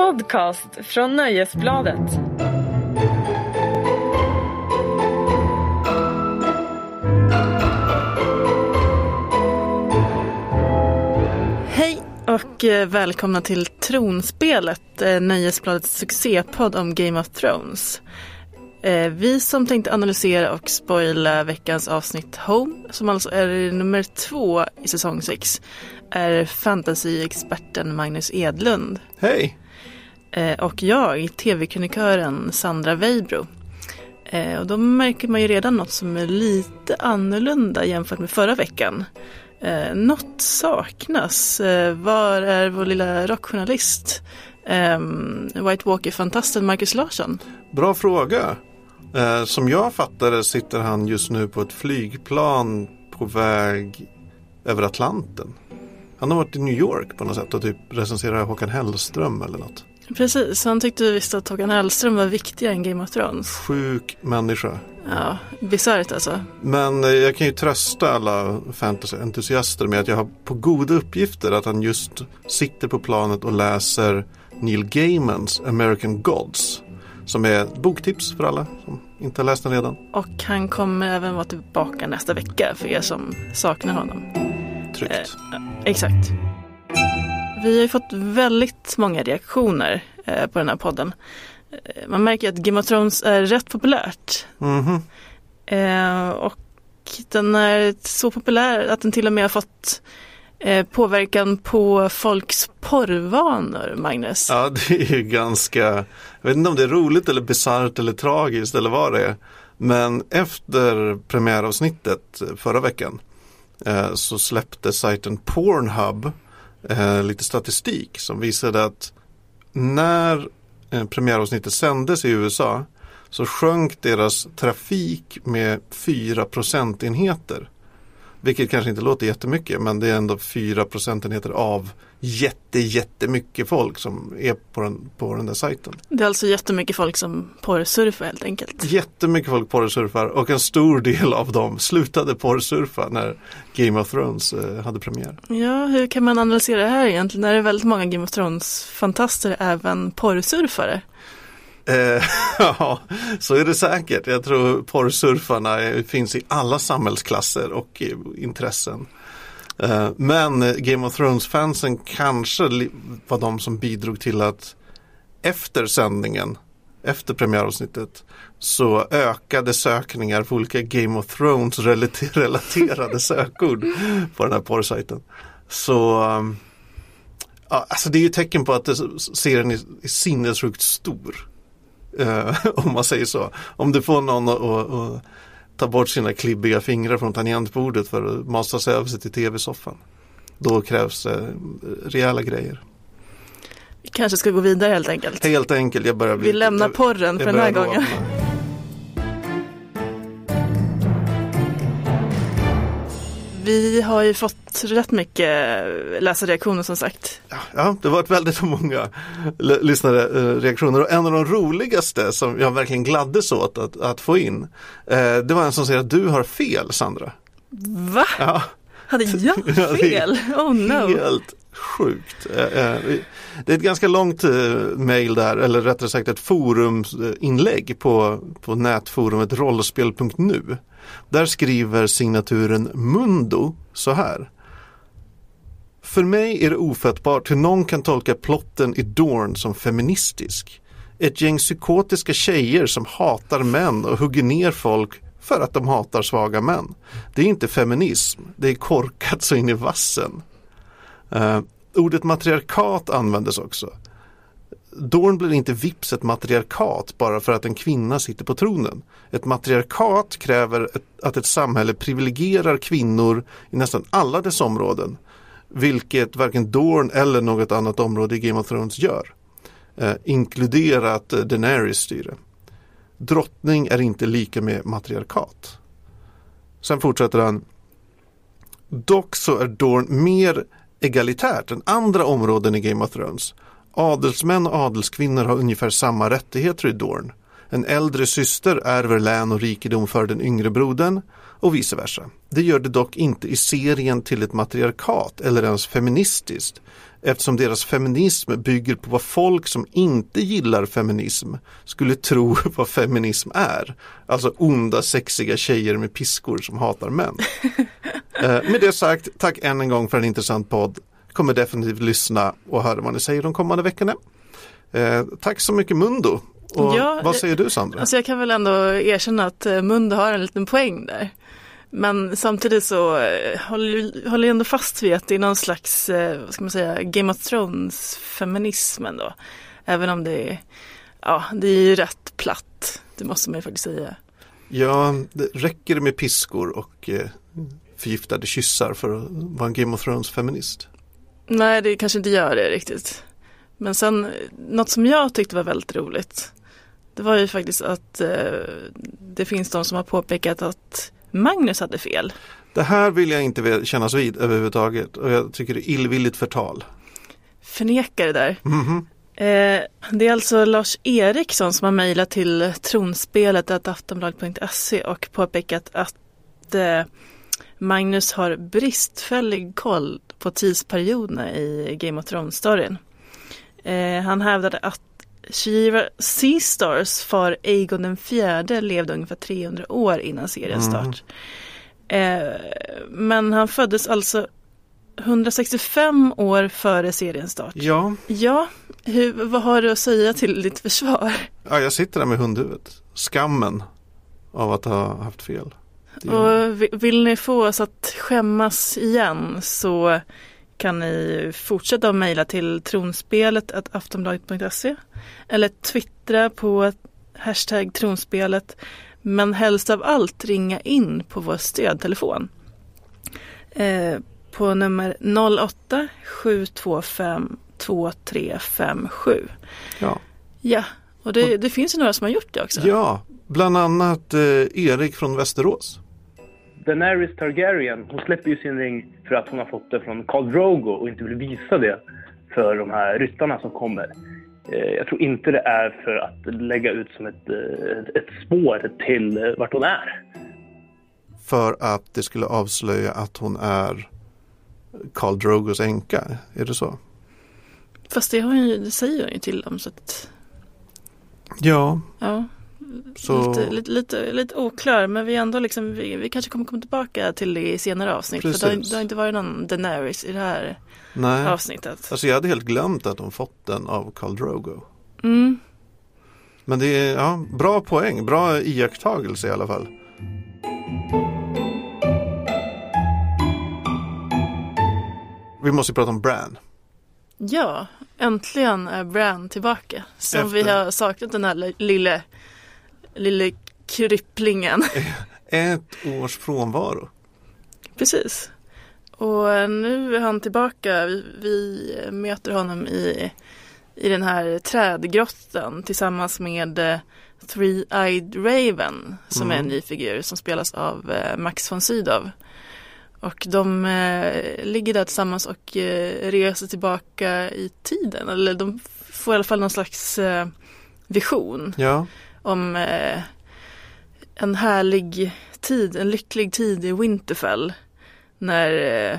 podcast från Nöjesbladet. Hej och eh, välkomna till Tronspelet, eh, Nöjesbladets succépodd om Game of Thrones. Eh, vi som tänkte analysera och spoila veckans avsnitt Home, som alltså är nummer två i säsong 6, är fantasyexperten Magnus Edlund. Hej! Eh, och jag, TV-krönikören Sandra Weibro. Eh, och då märker man ju redan något som är lite annorlunda jämfört med förra veckan. Eh, något saknas. Eh, var är vår lilla rockjournalist? Ehm, White Walker-fantasten Marcus Larsson? Bra fråga. Som jag fattar det sitter han just nu på ett flygplan på väg över Atlanten. Han har varit i New York på något sätt och typ recenserar Håkan Hellström eller något. Precis, han tyckte visst att Håkan Hellström var viktigare än Game of Thrones. Sjuk människa. Ja, bisarrt alltså. Men eh, jag kan ju trösta alla fantasyentusiaster med att jag har på goda uppgifter att han just sitter på planet och läser Neil Gaimans American Gods. Som är boktips för alla som inte har läst den redan. Och han kommer även vara tillbaka nästa vecka för er som saknar honom. Tryggt. Eh, exakt. Vi har ju fått väldigt många reaktioner eh, på den här podden. Eh, man märker att Game of Thrones är rätt populärt. Mm -hmm. eh, och den är så populär att den till och med har fått eh, påverkan på folks porrvanor, Magnus. Ja, det är ju ganska, jag vet inte om det är roligt eller bisarrt eller tragiskt eller vad det är. Men efter premiäravsnittet förra veckan så släppte sajten Pornhub eh, lite statistik som visade att när eh, premiäravsnittet sändes i USA så sjönk deras trafik med 4 procentenheter. Vilket kanske inte låter jättemycket men det är ändå 4 procentenheter av jätte, jättemycket folk som är på den, på den där sajten. Det är alltså jättemycket folk som porrsurfar helt enkelt. Jättemycket folk porrsurfar och en stor del av dem slutade porrsurfa när Game of Thrones eh, hade premiär. Ja, hur kan man analysera det här egentligen? Är det väldigt många Game of Thrones-fantaster även porrsurfare? Eh, ja, så är det säkert. Jag tror porrsurfarna finns i alla samhällsklasser och intressen. Eh, men eh, Game of Thrones-fansen kanske var de som bidrog till att efter sändningen, efter premiäravsnittet, så ökade sökningar på olika Game of Thrones relaterade sökord på den här porrsajten. Så ehm, ja, alltså det är ju tecken på att serien är sinnessjukt stor. Eh, om man säger så. Om du får någon att ta bort sina klibbiga fingrar från tangentbordet för att masa sig över sig till tv-soffan. Då krävs det rejäla grejer. Vi kanske ska gå vidare helt enkelt. Helt enkelt. Jag börjar bli, Vi lämnar jag, porren för den här gången. Vi har ju fått rätt mycket läsarreaktioner som sagt. Ja, det var ett väldigt många lyssnare eh, reaktioner och en av de roligaste som jag verkligen gladdes åt att, att få in. Eh, det var en som säger att du har fel Sandra. Va? Ja. Hade jag fel? Oh no. Helt sjukt. Det är ett ganska långt eh, mail där, eller rättare sagt ett foruminlägg på, på nätforumet rollspel.nu. Där skriver signaturen Mundo så här. För mig är det ofattbart hur någon kan tolka plotten i Dorn som feministisk. Ett gäng psykotiska tjejer som hatar män och hugger ner folk för att de hatar svaga män. Det är inte feminism, det är korkat så in i vassen. Uh, ordet matriarkat användes också. Dorn blir inte vips ett matriarkat bara för att en kvinna sitter på tronen. Ett matriarkat kräver ett, att ett samhälle privilegierar kvinnor i nästan alla dess områden. Vilket varken Dorn eller något annat område i Game of Thrones gör. Eh, inkluderat eh, Daenerys styre. Drottning är inte lika med matriarkat. Sen fortsätter han. Dock så är Dorn mer egalitärt än andra områden i Game of Thrones. Adelsmän och adelskvinnor har ungefär samma rättigheter i Dorn. En äldre syster ärver län och rikedom för den yngre brodern och vice versa. Det gör det dock inte i serien till ett matriarkat eller ens feministiskt eftersom deras feminism bygger på vad folk som inte gillar feminism skulle tro vad feminism är. Alltså onda sexiga tjejer med piskor som hatar män. eh, med det sagt, tack än en gång för en intressant podd. Kommer definitivt lyssna och höra vad ni säger de kommande veckorna. Eh, tack så mycket Mundo. Och Ja, vad säger du Sandra? Alltså jag kan väl ändå erkänna att eh, Mundo har en liten poäng där. Men samtidigt så eh, håller håller jag ändå fast vid att det är någon slags, eh, vad ska man säga, Game of Thrones feminism ändå. Även om det är, ja, det är ju rätt platt. Det måste man ju faktiskt säga. Ja, det räcker med piskor och eh, förgiftade kyssar för att vara en Game of Thrones-feminist. Nej, det kanske inte gör det riktigt. Men sen, eh, något som jag tyckte var väldigt roligt. Det var ju faktiskt att eh, det finns de som har påpekat att Magnus hade fel. Det här vill jag inte kännas vid överhuvudtaget och jag tycker det är illvilligt förtal. Förnekar det där. Mhm. Eh, det är alltså Lars Eriksson som har mejlat till tronspelet aftonbladet.se och påpekat att eh, Magnus har bristfällig koll på tidsperioderna i Game of Thrones-storyn. Eh, han hävdade att Shiva Seastars far Aegon den fjärde levde ungefär 300 år innan seriens start. Eh, men han föddes alltså 165 år före seriens start. Ja, Ja, hur, vad har du att säga till ditt försvar? ja, jag sitter där med hundhuvudet. Skammen av att ha haft fel. Och vi- vill ni få oss att skämmas igen så kan ni fortsätta att mejla till tronspelet aftonbladet.se eller twittra på hashtag tronspelet men helst av allt ringa in på vår stödtelefon eh, på nummer 08 725 2357. Ja. Ja, och det, det finns ju några som har gjort det också. ja, bland annat eh, Erik från Västerås. Daenerys Targaryen, hon släpper ju sin ring för att hon har fått det från Khal Drogo och inte vill visa det för de här ryttarna som kommer. Eh, Jag tror inte det är för att lägga ut som ett, eh, ett spår till eh, vart hon är. För att det skulle avslöja att hon är Karl Drogos änka. Är det så? Fast det, har ju, det säger hon ju till dem så att Ja, ja. Så Lite, lite, lite, lite oklar men vi ändå liksom, vi, vi kanske kommer komma tillbaka till det i senare avsnitt. För det har, det har inte varit någon Daenerys i det här nej. avsnittet. Alltså jag hade helt glömt att hon fått den av Karl Drogo. Mm. Men det är ja, bra poäng, bra iakttagelse i alla fall. Vi måste prata om Bran. Ja, äntligen är Bran tillbaka. Som vi Efter- har saknat den här li- lille, lille krypplingen. Ett års frånvaro. Precis. Och nu är han tillbaka. Vi, vi möter honom i, i den här trädgrottan tillsammans med eh, Three-Eyed Raven som är en ny figur som spelas av eh, Max von Sydow. Och de eh, ligger där tillsammans och eh, reser tillbaka i tiden. Eller de får i alla fall någon slags eh, vision Ja, om eh, en härlig tid, en lycklig tid i Winterfell. När eh,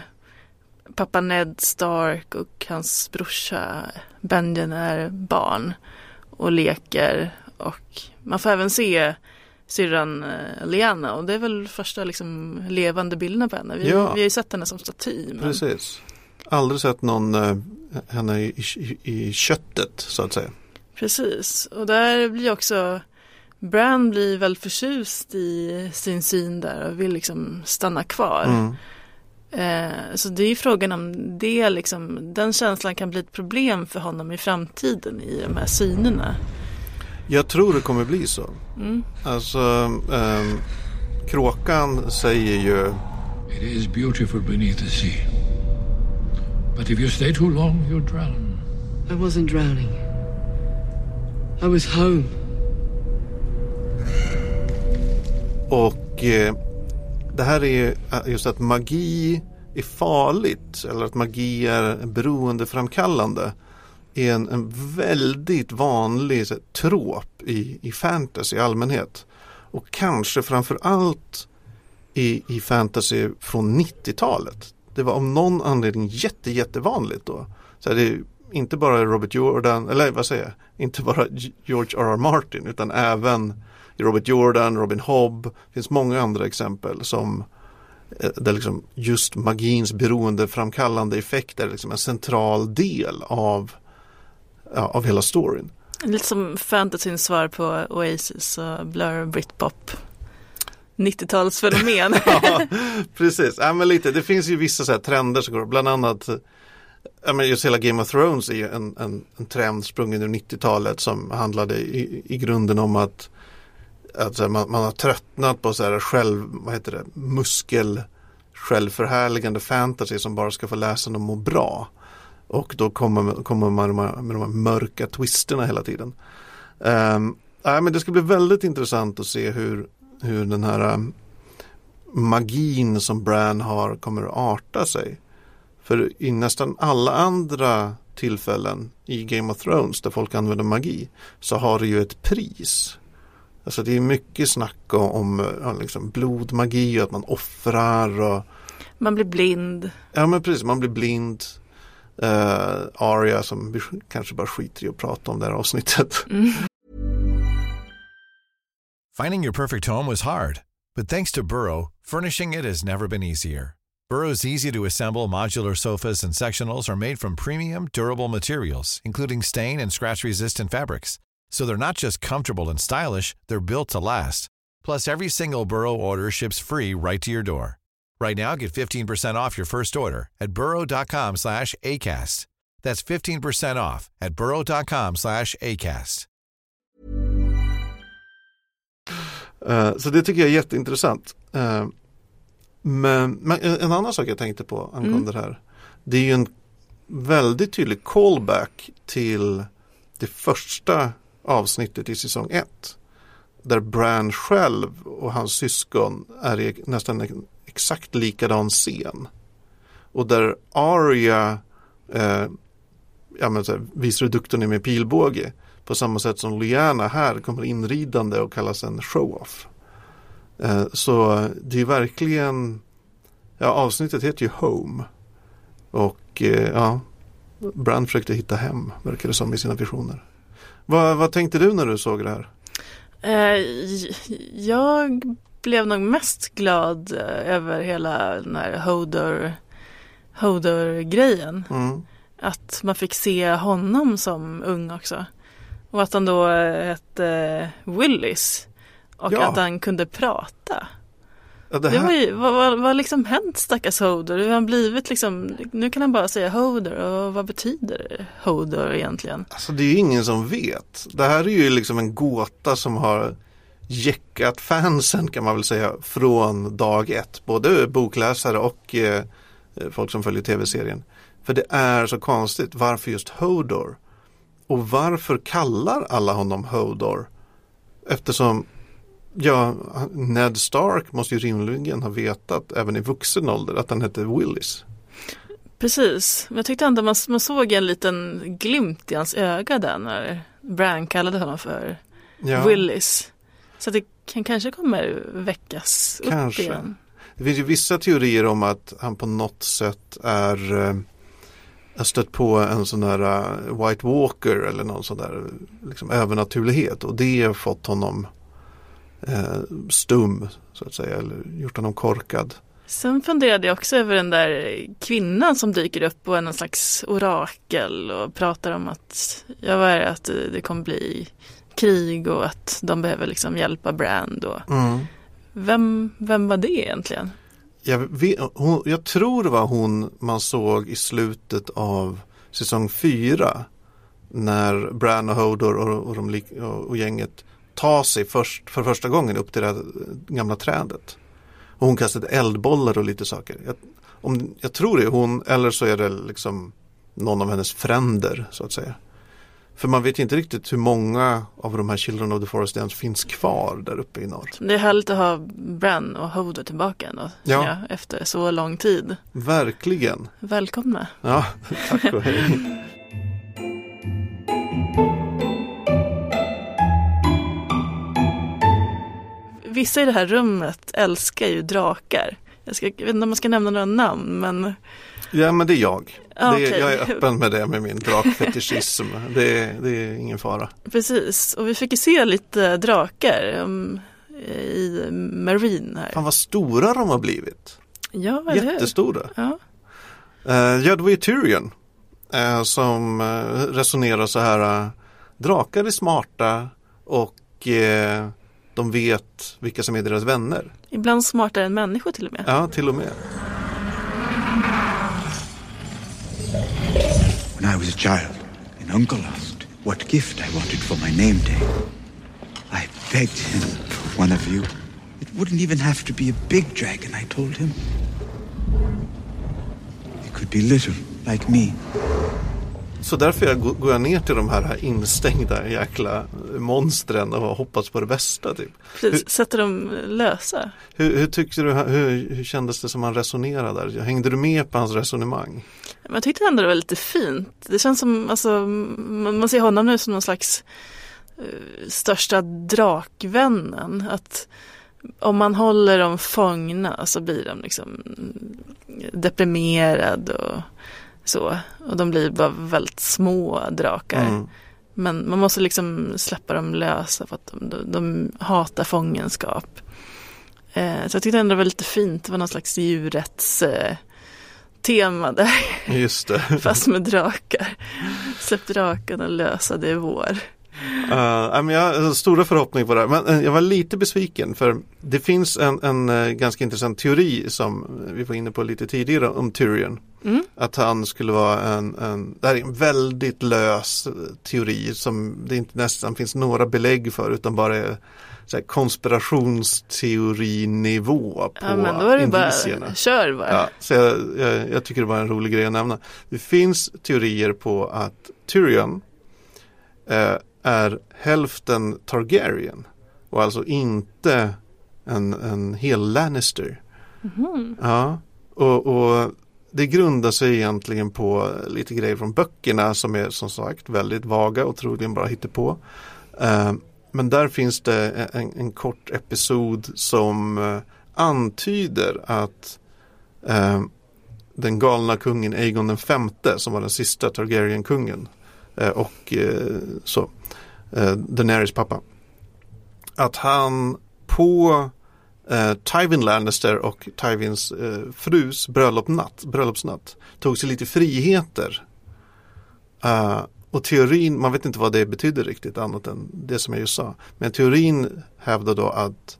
pappa Ned Stark och hans brorsa Benjen är barn och leker. Och man får även se syrran eh, Lyanna och det är väl första liksom, levande bilderna på henne. Vi, Ja. vi har ju sett henne som staty. Men... precis. Aldrig sett någon eh, henne i, i, i köttet så att säga. Precis, och där blir också Bran blir väl förtjust i sin syn där och vill liksom stanna kvar. Mm. Eh, så det är ju frågan om det liksom, den känslan kan bli ett problem för honom i framtiden i de här synerna. Jag tror det kommer bli så. Mm. Alltså, ehm, kråkan säger ju It is beautiful beneath the sea. But if you stay too long, you'll drown. I wasn't drowning. I was home. Och eh, det här är eh, just att magi är farligt eller att magi är beroendeframkallande är en, en väldigt vanlig så, trop i, i fantasy i allmänhet. Och kanske framför allt i, i fantasy från 90-talet. Det var av någon anledning jätte, jättevanligt då. Så här, det är inte bara Robert Jordan, eller vad säger jag, inte bara George R.R. Martin utan även Robert Jordan, Robin Hobb, det finns många andra exempel som eh, där liksom just magins beroendeframkallande effekt är liksom en central del av, ja, av hela storyn. Lite som fantasyns svar på Oasis och Blur Britpop. 90-talsfenomen. ja, precis, ja, men lite. det finns ju vissa så trender som går, bland annat ja, men just hela Game of Thrones är ju en, en, en trend sprungen ur 90-talet som handlade i, i grunden om att, att man, man, har tröttnat på så här själv, vad heter det, muskel självförhärligande fantasy som bara ska få läsaren att må bra. Och då kommer, kommer man med, med de här mörka twisterna hela tiden. Um, äh, men det ska bli väldigt intressant att se hur, hur den här um, magin som Bran har kommer att arta sig. För i nästan alla andra tillfällen i Game of Thrones där folk använder magi så har det ju ett pris. Alltså det är mycket snack om, om liksom blodmagi och att man offrar. Och, man blir blind. Ja men precis, man blir blind. Uh, Aria som vi kanske bara skiter i att prata om det här avsnittet. Mm. Finding your perfect home was hard. But thanks to Burrow, furnishing it has never been easier. Burrow's easy to assemble modular sofas and sectionals are made from premium, durable materials, including stain and scratch resistant fabrics. So they're not just comfortable and stylish, they're built to last. Plus, every single Burrow order ships free right to your door. Right now, get 15% off your first order at burrow.com slash ACAST. That's 15% off at burrow.com slash ACAST. Uh, så det tycker jag är jätteintressant. Uh, Men, men, en annan sak jag tänkte på angående mm. det här. Det är ju en väldigt tydlig callback till det första avsnittet i säsong 1. Där Bran själv och hans syskon är i nästan en exakt likadan scen. Och där Arya eh, ja, men så här, visar dukten med pilbåge. På samma sätt som Lyanna här kommer inridande och kallas en show-off. Eh, så det är verkligen, ja avsnittet heter ju Home. Och eh, ja, Brand försökte hitta hem, verkar det som i sina visioner. Vad, vad tänkte du när du såg det här? Eh, jag blev nog mest glad över hela den här Hodor, Hodor-grejen. Mm. Att man fick se honom som ung också. Och att han då hette Willis. Och ja. att han kunde prata. Ja, det, här... ju, vad, vad, vad liksom hänt stackars Hodor? Hur har han blivit liksom, nu kan han bara säga Hodor och vad betyder Hodor egentligen? Alltså det är ju ingen som vet. Det här är ju liksom en gåta som har jäckat fansen kan man väl säga från dag ett. Både bokläsare och eh, folk som följer tv-serien. För det är så konstigt. Varför just Hodor? Och varför kallar alla honom Hodor? Eftersom Ja, Ned Stark måste ju rimligen ha vetat även i vuxen ålder att han hette Willis. Precis, men jag tyckte ändå man, man såg en liten glimt i hans öga där när Bran kallade honom för ja. Willis. Så det kan, kanske kommer väckas kanske. upp igen. Det finns ju vissa teorier om att han på något sätt är eh, har stött på en sån där uh, White Walker eller någon sån där liksom, övernaturlighet och det har fått honom eh, stum så att säga eller gjort honom korkad. Sen funderade jag också över den där kvinnan som dyker upp och är någon slags orakel och pratar om att ja, vad är det, att det kommer bli krig och att de behöver liksom hjälpa Brand. Och, mm. vem, vem var det egentligen? Jag, vet, hon, jag tror det var hon man såg i slutet av säsong fyra när Bran och Hodor och, och, de, och, och gänget ta sig först, för första gången upp till det här gamla trädet. Och hon kastade eldbollar och lite saker. Jag, om, jag tror det är hon eller så är det liksom någon av hennes fränder så att säga. För man vet inte riktigt hur många av de här Children of the Forest Dance finns kvar där uppe i norr. Det är härligt att ha Bran och Hodor tillbaka ändå, ja. Jag, efter så lång tid. Verkligen. Välkomna. Ja, tack och hej. Vissa i det här rummet älskar ju drakar. Jag, ska, jag vet inte om man ska nämna några namn men Ja men det är jag. Ja, det är. Jag är öppen med det med min drakfetischism. det, är, det är ingen fara. precis. Och vi fick ju se lite drakar um, i Marine här. Fan vad stora de har blivit. Ja, eller? Jättestora. Ja. Uh, ja, det var ju Tyrion eh, som eh, resonerar så här. eh, drakar är smarta och eh, de vet vilka som är deras vänner. Ibland smartare än människor till och med. Ja, till och med. When I was a child, and Uncle asked what gift I wanted for my name day, I begged him for one of you. It wouldn't even have to be a big dragon, I told him. It could be little, like me. Så därför jag, går jag ner till de här instängda jäkla monstren och hoppas på det bästa. Typ. Precis, sätter dem lösa. Hur, hur tyckte du, hur, hur kändes det som han resonerade där? Hängde du med på hans resonemang? Jag tyckte ändå det var lite fint. Det känns som, alltså, man, ser honom nu som någon slags eh, största drakvännen. Att om man håller dem fångna så blir de liksom deprimerad och så. Och de blir bara väldigt små drakar. Mm. Men man måste liksom släppa dem lösa för att de, de, de hatar fångenskap. Eh, så jag tyckte ändå det var lite fint. Det var någon slags djurrätts eh, tema där. Just det. Fast med drakar. Släpp drakarna lösa, det är vår. Uh, jag har stora förhoppningar på det här. Men eh, jag var lite besviken för det finns en, en eh, ganska intressant teori som vi var inne på lite tidigare om Tyrion. Mm. Att han skulle vara en, en, det här är en väldigt lös teori som det inte nästan finns några belägg för utan bara är så här konspirationsteorinivå på Ja, men då är det indicierna. bara, kör bara. Ja, så jag, jag, jag tycker det var en rolig grej att nämna. Det finns teorier på att Tyrion eh, är hälften Targaryen och alltså inte en, en hel Lannister. Ja, och, och det grundar sig egentligen på lite grejer från böckerna som är som sagt väldigt vaga och troligen bara på. Eh, men där finns det en, en kort episod som eh, antyder att eh, den galna kungen Aegon den femte som var den sista Targaryen-kungen och så Daenerys pappa. Att han på eh, Tywin Lannister och Tywins eh, frus bröllopsnatt, bröllopsnatt tog sig lite friheter. Eh, och teorin, man vet inte vad det betyder riktigt annat än det som jag just sa. Men teorin hävdar då att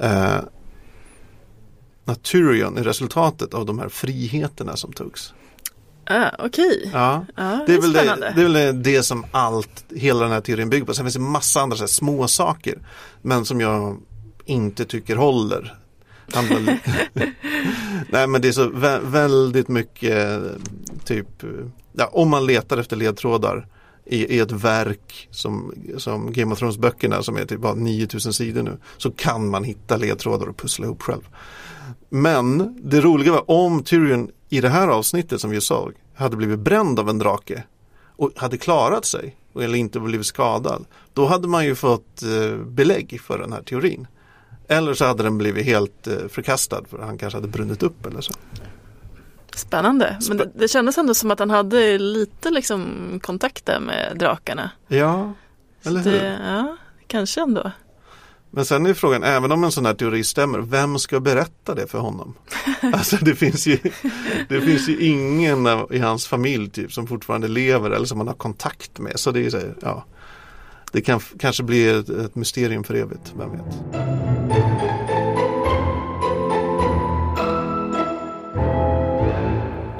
eh, att Tyrion är resultatet av de här friheterna som togs. Ah, Okej, Ja. ja, Det är, väl spännande. det, det är väl det som allt, hela den här teorin bygger på. Sen finns det massa andra så här, små saker Men som jag inte tycker håller. Nej men det är så vä- väldigt mycket typ, ja, om man letar efter ledtrådar i, i ett verk som, som Game of Thrones böckerna som är typ bara 9000 sidor nu så kan man hitta ledtrådar och pussla ihop själv. Men det roliga var om Tyrion i det här avsnittet som vi såg hade blivit bränd av en drake och hade klarat sig eller inte blivit skadad. Då hade man ju fått eh, belägg för den här teorin. Eller så hade den blivit helt eh, förkastad för han kanske hade brunnit upp eller så. Spännande. Men det, det kändes ändå som att han hade lite liksom kontakt där med drakarna. Ja, eller hur? Det, ja, kanske ändå. Men sen är frågan, även om en sån här teori stämmer, vem ska berätta det för honom? Alltså det finns ju, det finns ju ingen i hans familj typ som fortfarande lever eller som man har kontakt med. Så det är så, här, ja. Det kan kanske bli ett, ett mysterium för evigt, vem vet?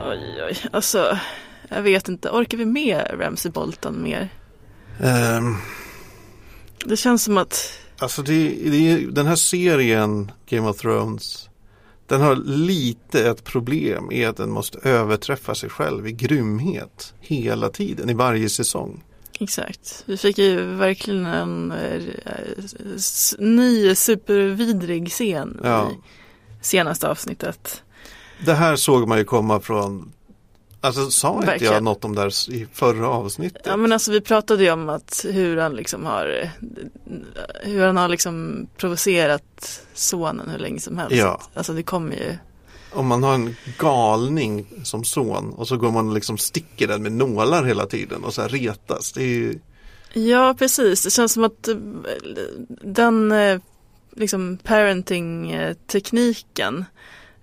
Oj, oj. Alltså, jag vet inte. Orkar vi med Ramsey Bolton mer? Ehm, Det känns som att Alltså det, det, den här serien Game of Thrones Den har lite ett problem i att den måste överträffa sig själv i grymhet hela tiden i varje säsong. Exakt. Vi fick ju verkligen en eh, ny supervidrig scen Ja. i senaste avsnittet. Det här såg man ju komma från Alltså sa inte jag Verkligen. något om det här i förra avsnittet? Ja men alltså vi pratade ju om att hur han liksom har hur han har liksom provocerat sonen hur länge som helst. Ja. Alltså det kommer ju om man har en galning som son och så går man och liksom sticker den med nålar hela tiden och så här retas. Det är ju, Ja, precis. Det känns som att eh, den eh, liksom parenting-tekniken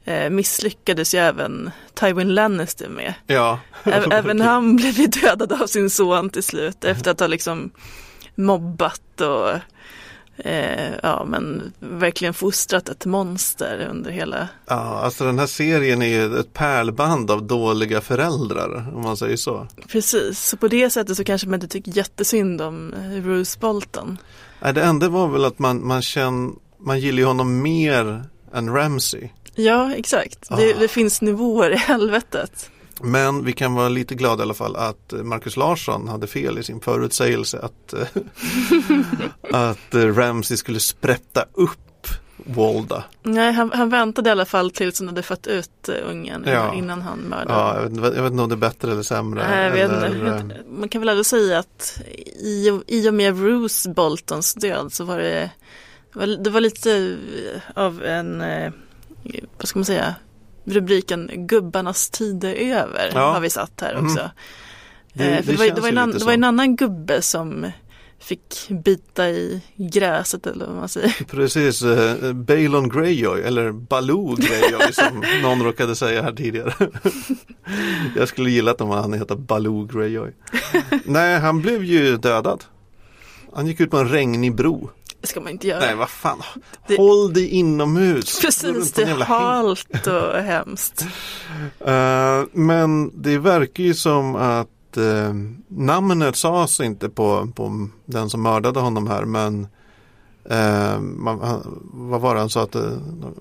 eh, misslyckades ju även Tywin Lannister med. ja. Även han blev ju dödad av sin son till slut efter att ha liksom mobbat och eh, ja, men verkligen fostrat ett monster under hela Ja, alltså den här serien är ju ett pärlband av dåliga föräldrar om man säger så. Precis, så på det sättet så kanske man inte tycker jättesynd om Bruce Bolton. Nej, det enda var väl att man, man känner, man gillar ju honom mer än Ramsey. Ja, exakt. Det, Ah. det finns nivåer i helvetet. Men vi kan vara lite glada i alla fall att eh, Marcus Larsson hade fel i sin förutsägelse att, eh, att eh, Ramsey skulle sprätta upp Walda. Nej, han, han väntade i alla fall tills han hade fött ut ungen Ja. innan han mördade. Ja, jag, vet, jag vet inte om det är bättre eller sämre. Nej, eller, Man kan väl ändå säga att i, och- i och med Bruce Boltons död så var det, det var- lite av en, vad ska man säga, rubriken Gubbarnas tid är över Ja. har vi satt här Mm. också. Det- Eh, det det, var, det, var en, an, det var en annan gubbe som fick bita i gräset eller vad man säger. Precis, eh, Balon Greyjoy eller Baloo Greyjoy som någon råkade säga här tidigare. jag skulle gilla att om han heter Baloo Greyjoy. Nej, han blev ju dödad. Han gick ut på en regnig bro. Det ska man inte göra. Nej, vad fan. Det- Håll dig inomhus. Precis, det är halt och hemskt. Eh, men det verkar ju som att uh, namnet sades inte på, på den som mördade honom här men eh, man, vad var det han sa att uh,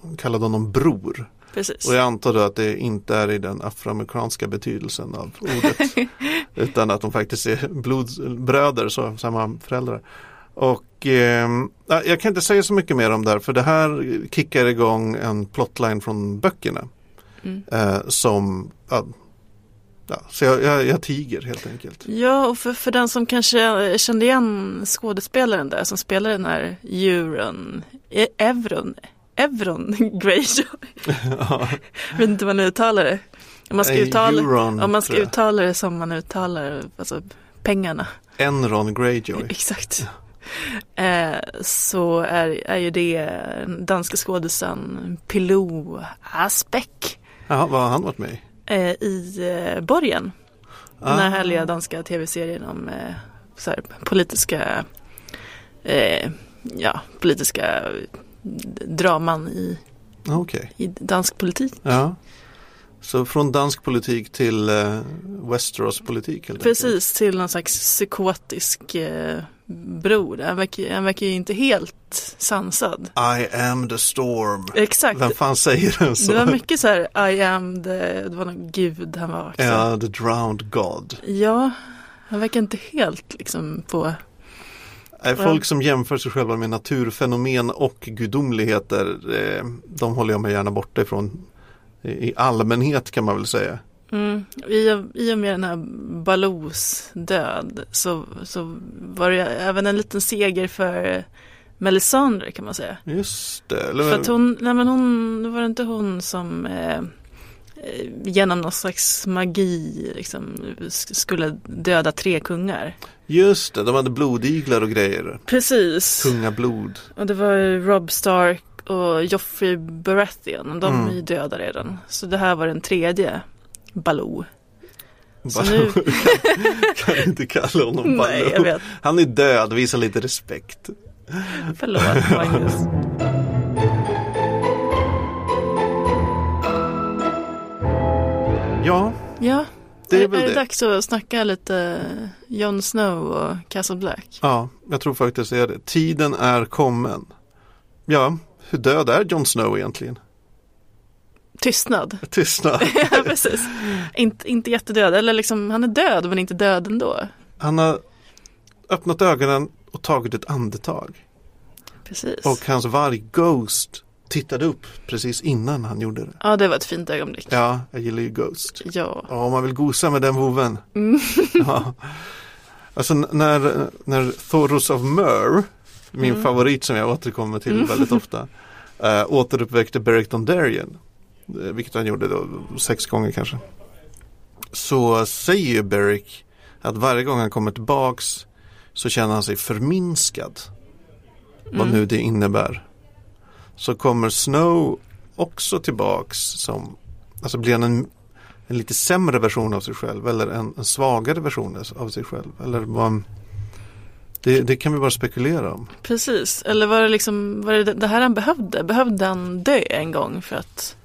de kallade honom bror. Precis. Och jag antar då att det inte är i den afroamerikanska betydelsen av ordet. utan att de faktiskt är blodbröder, så samma föräldrar. Och eh, ja, jag kan inte säga så mycket mer om det här för det här kickar igång en plotline från böckerna. Mm. Eh, som, ja, ja, så jag, jag, jag tiger helt enkelt. Ja, och för, för den som kanske kände igen skådespelaren där som spelar den här Euron, E- Evron, Evron Greyjoy. Ja, Jag vet inte hur man uttalar det. Om man ska, uttala, Euron, om man ska uttala det som man uttalar alltså, pengarna. Enron Greyjoy. Exakt. Eh, så är, är ju det danska skådisen Pilou Asbeck Jaha, vad har han varit med i? eh, i eh, Borgen. Den här Ah. härliga danska tv-serien om eh, så här, politiska, eh, ja, politiska draman i, Okej, i dansk politik. ja. Så från dansk politik till eh, Westeros politik. Precis, till någon slags psykotisk eh, bror. Han verkar, han verkar ju inte helt sansad. I am the storm. Exakt. Vem fan säger den så? Det var mycket så här, I am the, det var någon gud han var också. Ja, the drowned god. Ja, han verkar inte helt liksom på, folk som jämför sig själva med naturfenomen och gudomligheter, eh, de håller jag mig gärna borta ifrån. I allmänhet kan man väl säga. Mm, i, och- i och med den här Balous död så, så var det även en liten seger för Melisandre kan man säga. Just det. Eller, För att hon, nej men hon, det var inte hon som eh, eh, genom någon slags magi liksom sk- skulle döda tre kungar. Just det, de hade blodiglar och grejer. Precis. Kungablod. Och det var Rob Stark och Joffrey Baratheon. De Mm. är ju döda redan. Så det här var den tredje Baloo. Så Bara- nu- kan inte kalla honom Nej, jag Baloo. vet. Han är död, visa lite respekt. Förlåt Magnus. Ja, Ja, det är är, väl är det det. dags att snacka lite Jon Snow och Castle Black? Ja, jag tror faktiskt det är det. Tiden är kommen. Ja, hur död är Jon Snow egentligen? Tystnad. Tystnad. ja, precis. Inte, inte jättedöd, eller liksom han är död men inte död ändå. Han har öppnat ögonen och tagit ett andetag. Precis. Och hans varg Ghost tittade upp precis innan han gjorde det. Ja, det var ett fint ögonblick. Ja, jag gillar ju Ghost. Ja. Ja, om man vill gosa med den voven. Mm. Ja. Alltså när, när Thoros of Myr, min Mm. favorit som jag återkommer till väldigt ofta, äh, återuppväckte Beric Dondarrion. Eh, vilket han gjorde då sex gånger kanske. Så säger ju Beric att varje gång han kommer tillbaks så känner han sig förminskad. Vad nu det innebär. Så kommer Snow också tillbaks som, alltså blir han en, en lite sämre version av sig själv eller en, en svagare version av sig själv. Eller vad, det, det kan vi bara spekulera om. Precis, eller var det liksom var det, det här han behövde? Behövde han dö en gång för att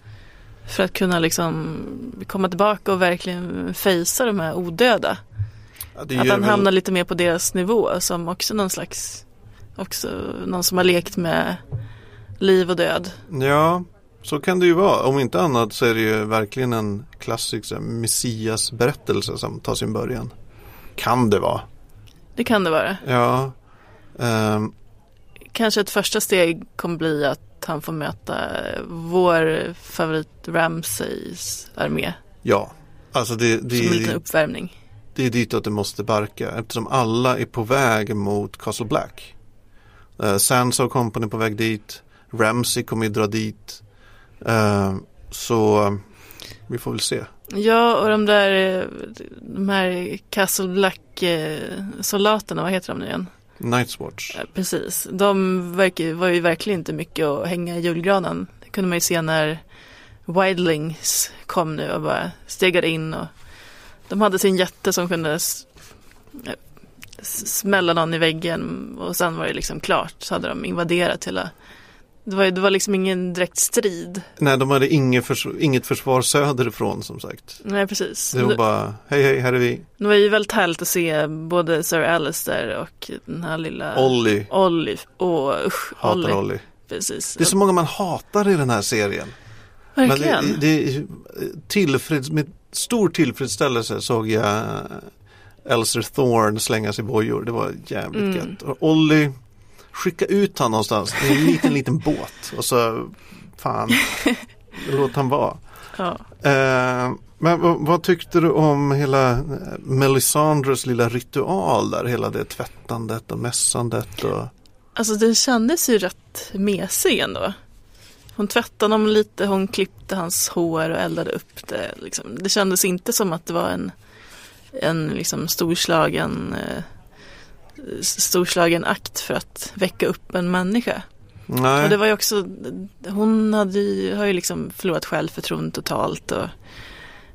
för att kunna liksom komma tillbaka och verkligen fejsa de här odöda? Ja, Att han väl- hamnar lite mer på deras nivå som också någon slags Också någon som har lekt med liv och död. Ja, så kan det ju vara. Om inte annat så är det ju verkligen en klassisk så här, Messias berättelse som tar sin början. Kan det vara. Det kan det vara. Ja. Ehm, Kanske ett första steg kommer bli att han får möta vår favorit Ramsays armé. ja. Alltså det, Som en liten det, uppvärmning. det är ditåt det måste barka eftersom alla är på väg mot Castle Black. Uh, Sansa och Company är på väg dit. Ramsey kommer ju dra dit. Ehm, så vi får väl se. Ja, och de där, eh, de här Castle Black eh, soldaterna, vad heter de nu igen? Nightswatch. Precis, de verkar, var ju verkligen inte mycket att hänga i julgranen. Det kunde man ju se när Wildlings kom nu och bara stegade in och de hade sin jätte som kunde smälla någon i väggen och sen var det liksom klart så hade de invaderat hela det var, det var liksom ingen direkt strid. Nej, de hade inget, förs- inget försvar söderifrån som sagt. Nej precis. Det var bara, hej hej, här är vi. Det var ju väldigt härligt att se både Sir Alistair och den här lilla Ollie, Ollie. Åh usch, hatar Ollie. Ollie. Precis. Det är så många man hatar i den här serien. Men Verkligen. det, det är tillfreds, med stor tillfredsställelse såg jag Elser Thorne slängas i bojor. Det var jävligt Mm. gött. Och Ollie, skicka ut han någonstans i en liten, liten båt. Och så, fan, låt han vara. Ja. Eh, men vad, vad tyckte du om hela Melisandres lilla ritual där? Hela det tvättandet och mässandet och Alltså det kändes ju rätt mesig ändå. Hon tvättade honom lite, hon klippte hans hår och eldade upp det. Liksom. Det kändes inte som att det var en, en liksom storslagen, eh, storslagen akt för att väcka upp en människa. Nej. Och det var ju också, hon hade ju, har ju liksom förlorat självförtroende totalt. Och,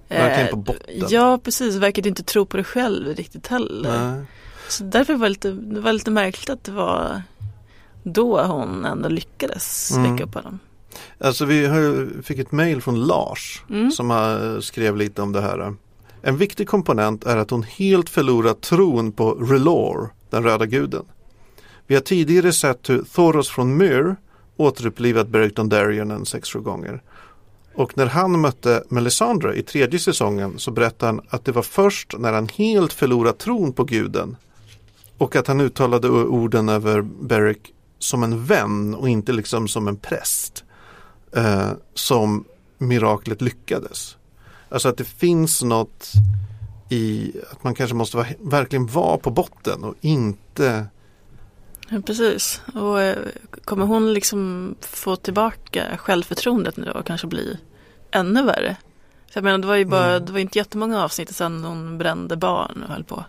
eh, på botten. Ja, precis. Verkade inte tro på det själv riktigt heller. Nej. Så därför var det lite, det var lite märkligt att det var då hon ändå lyckades Mm. väcka upp honom. Alltså vi har ju- fick ett mail från Lars Mm. som skrev lite om det här. En viktig komponent är att hon helt förlorat tron på Relore, den röda guden. Vi har tidigare sett hur Thoros från Myr återupplivat Beric Dondarrion en sex, sju gånger. Och när han mötte Melisandre i tredje säsongen så berättade han att det var först när han helt förlorat tron på guden och att han uttalade orden över Beric som en vän och inte liksom som en präst eh, som miraklet lyckades. Alltså att det finns något i att man kanske måste vara, verkligen vara på botten och inte Ja, precis. Och eh, kommer hon liksom få tillbaka självförtroendet nu och kanske bli ännu värre? För jag menar, det var ju bara, Mm. det var inte jättemånga avsnitt sedan hon brände barn och höll på.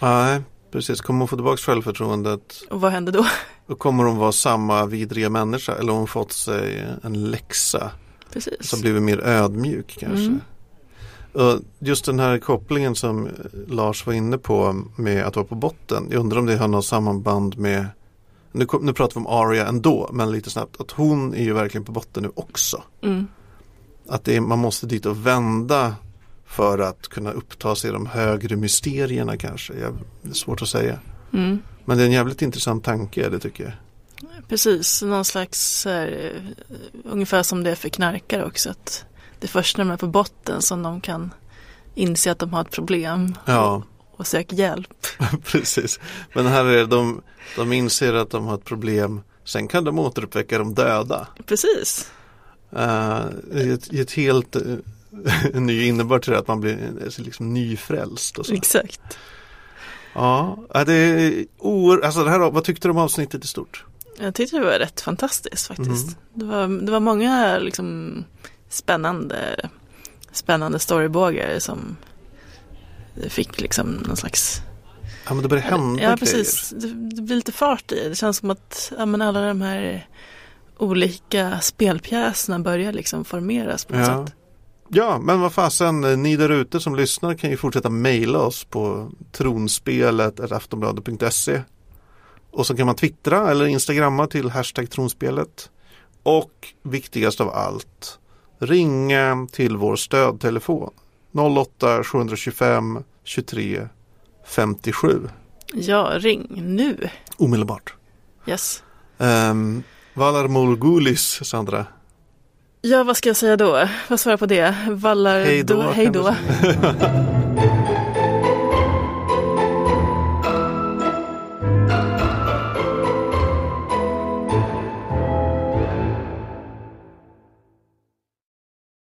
Nej, precis. Kommer hon få tillbaka självförtroendet Och vad hände då? och kommer hon vara samma vidriga människa eller hon fått sig en läxa Precis. som blivit mer ödmjuk kanske. Mm. Just den här kopplingen som Lars var inne på med att vara på botten. Jag undrar om det har något samband med nu, nu pratar vi om Aria ändå, men lite snabbt. Att hon är ju verkligen på botten nu också. Mm. Att är, man måste dit och vända för att kunna uppta sig de högre mysterierna kanske. Jag, det är svårt att säga. Mm. Men det är en jävligt intressant tanke, det tycker jag. Precis, någon slags här, eh, ungefär som det är för knarkare också. Att det är först när de är på botten som de kan inse att de har ett problem Ja, och söka hjälp. precis. Men här är de, de inser att de har ett problem. Sen kan de återuppväcka de döda. Precis. Uh, ett, ett helt uh, ny innebörd till det att man blir eh, liksom nyfrälst och så. Exakt. Ja, det är oer, alltså det här, vad tyckte du om avsnittet i stort? Jag tyckte det var rätt fantastiskt faktiskt. Mhm. Det, var, det var många liksom, spännande, spännande storybågar som fick liksom någon slags Ja men det börjar hända Ja precis, det, det blir lite fart i det. Det känns som att ja, men alla de här olika spelpjäserna börjar liksom formeras på något Ja. sätt. Ja, men vad fasen, ni där ute som lyssnar kan ju fortsätta mejla oss på tronspelet aftonbladet.se och så kan man twittra eller instagramma till hashtag tronspelet och viktigast av allt ringa till vår stödtelefon 08 725 23 57 Ja, ring nu. omedelbart. Yes. Um, Valar Morgulis, Sandra. Ja, vad ska jag säga då? Vad svarar på det? Vallar Hej då, Hej då.